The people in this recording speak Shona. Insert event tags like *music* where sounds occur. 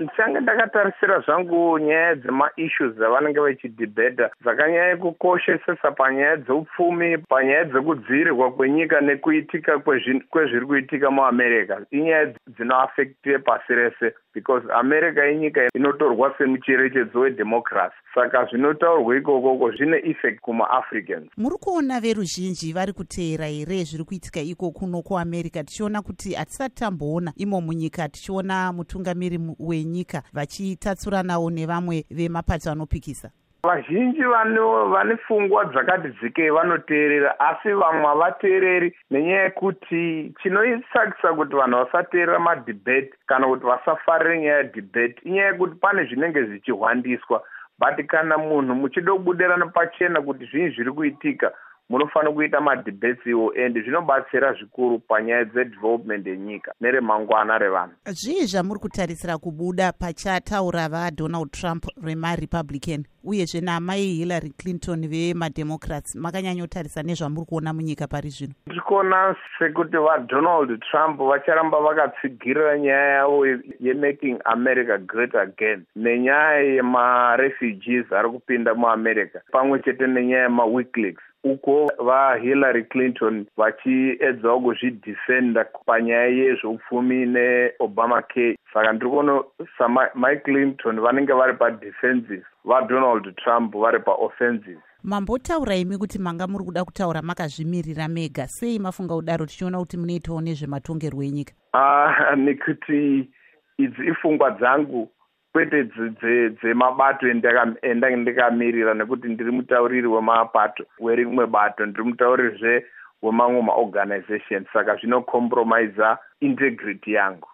ndichange ndakatarisira zvangu nyaya dzemaissues dzavanenge vachidhibheta dzakanyanya kukoshesesa panyaya dzeupfumi panyaya dzekudzivirirwa kwenyika nekuitika kwezviri kuitika muamerica inyaya dzinoafekte pasi rese because america inyika inotorwa semucherechedzo wedhemocracy saka zvinotaurwa ikokoko zvine effect kumaafricans. Muri kuona veruzhinji vari kuteera here zviri kuitika iko kuno kuamerica? Tichiona kuti hatisati tamboona imo munyika tichiona mutungamiri wenyika vachitatsuranawo nevamwe vemapato anopikisa vazhinji vane pfungwa dzakati dzikei vanoteerera asi vamwe havateereri nenyaya yekuti chinoisakisa kuti vanhu vasateerera madhibheti kana kuti vasafarire nyaya yedhibheti inyaya yekuti pane zvinenge zvichihwandiswa but kana munhu muchida kubudirana pachena kuti zvii zviri kuitika munofanira kuita madhibhesi iwo and zvinobatsira zvikuru panyaya dzedevelopment yenyika neremangwana revanhu. Zvii zvamuri kutarisira kubuda pachataura vadonald trump remarepublican uyezve namai hillary clinton vemademocrats makanyanyotarisa nezvamuri kuona munyika pari zvino. Tiri kuona sekuti vadonald trump vacharamba vakatsigirira nyaya yavo yemaking america great again nenyaya yemarefugees ari kupinda muamerica pamwe chete nenyaya yemaweekleaks uko vahillary clinton vachiedzawo kuzvidhifenda panyaya yezveupfumi neobama care saka ndiri kuona samike clinton vanenge vari padefensive vadonald trump vari paoffensive. Mambotaura imi kuti manga muri kuda kutaura makazvimirira mega. Sei mafunga kudaro tichiona kuti munoitawo nezvematongerwo enyika? Uh, *laughs* nekuti idzi ipfungwa dzangu kwete dzemabato endange ndikamirira nekuti ndiri mutauriri wemapato werimwe bato ndiri mutauririzve wemamwe maorganization. Saka zvinocompromisa integrity yangu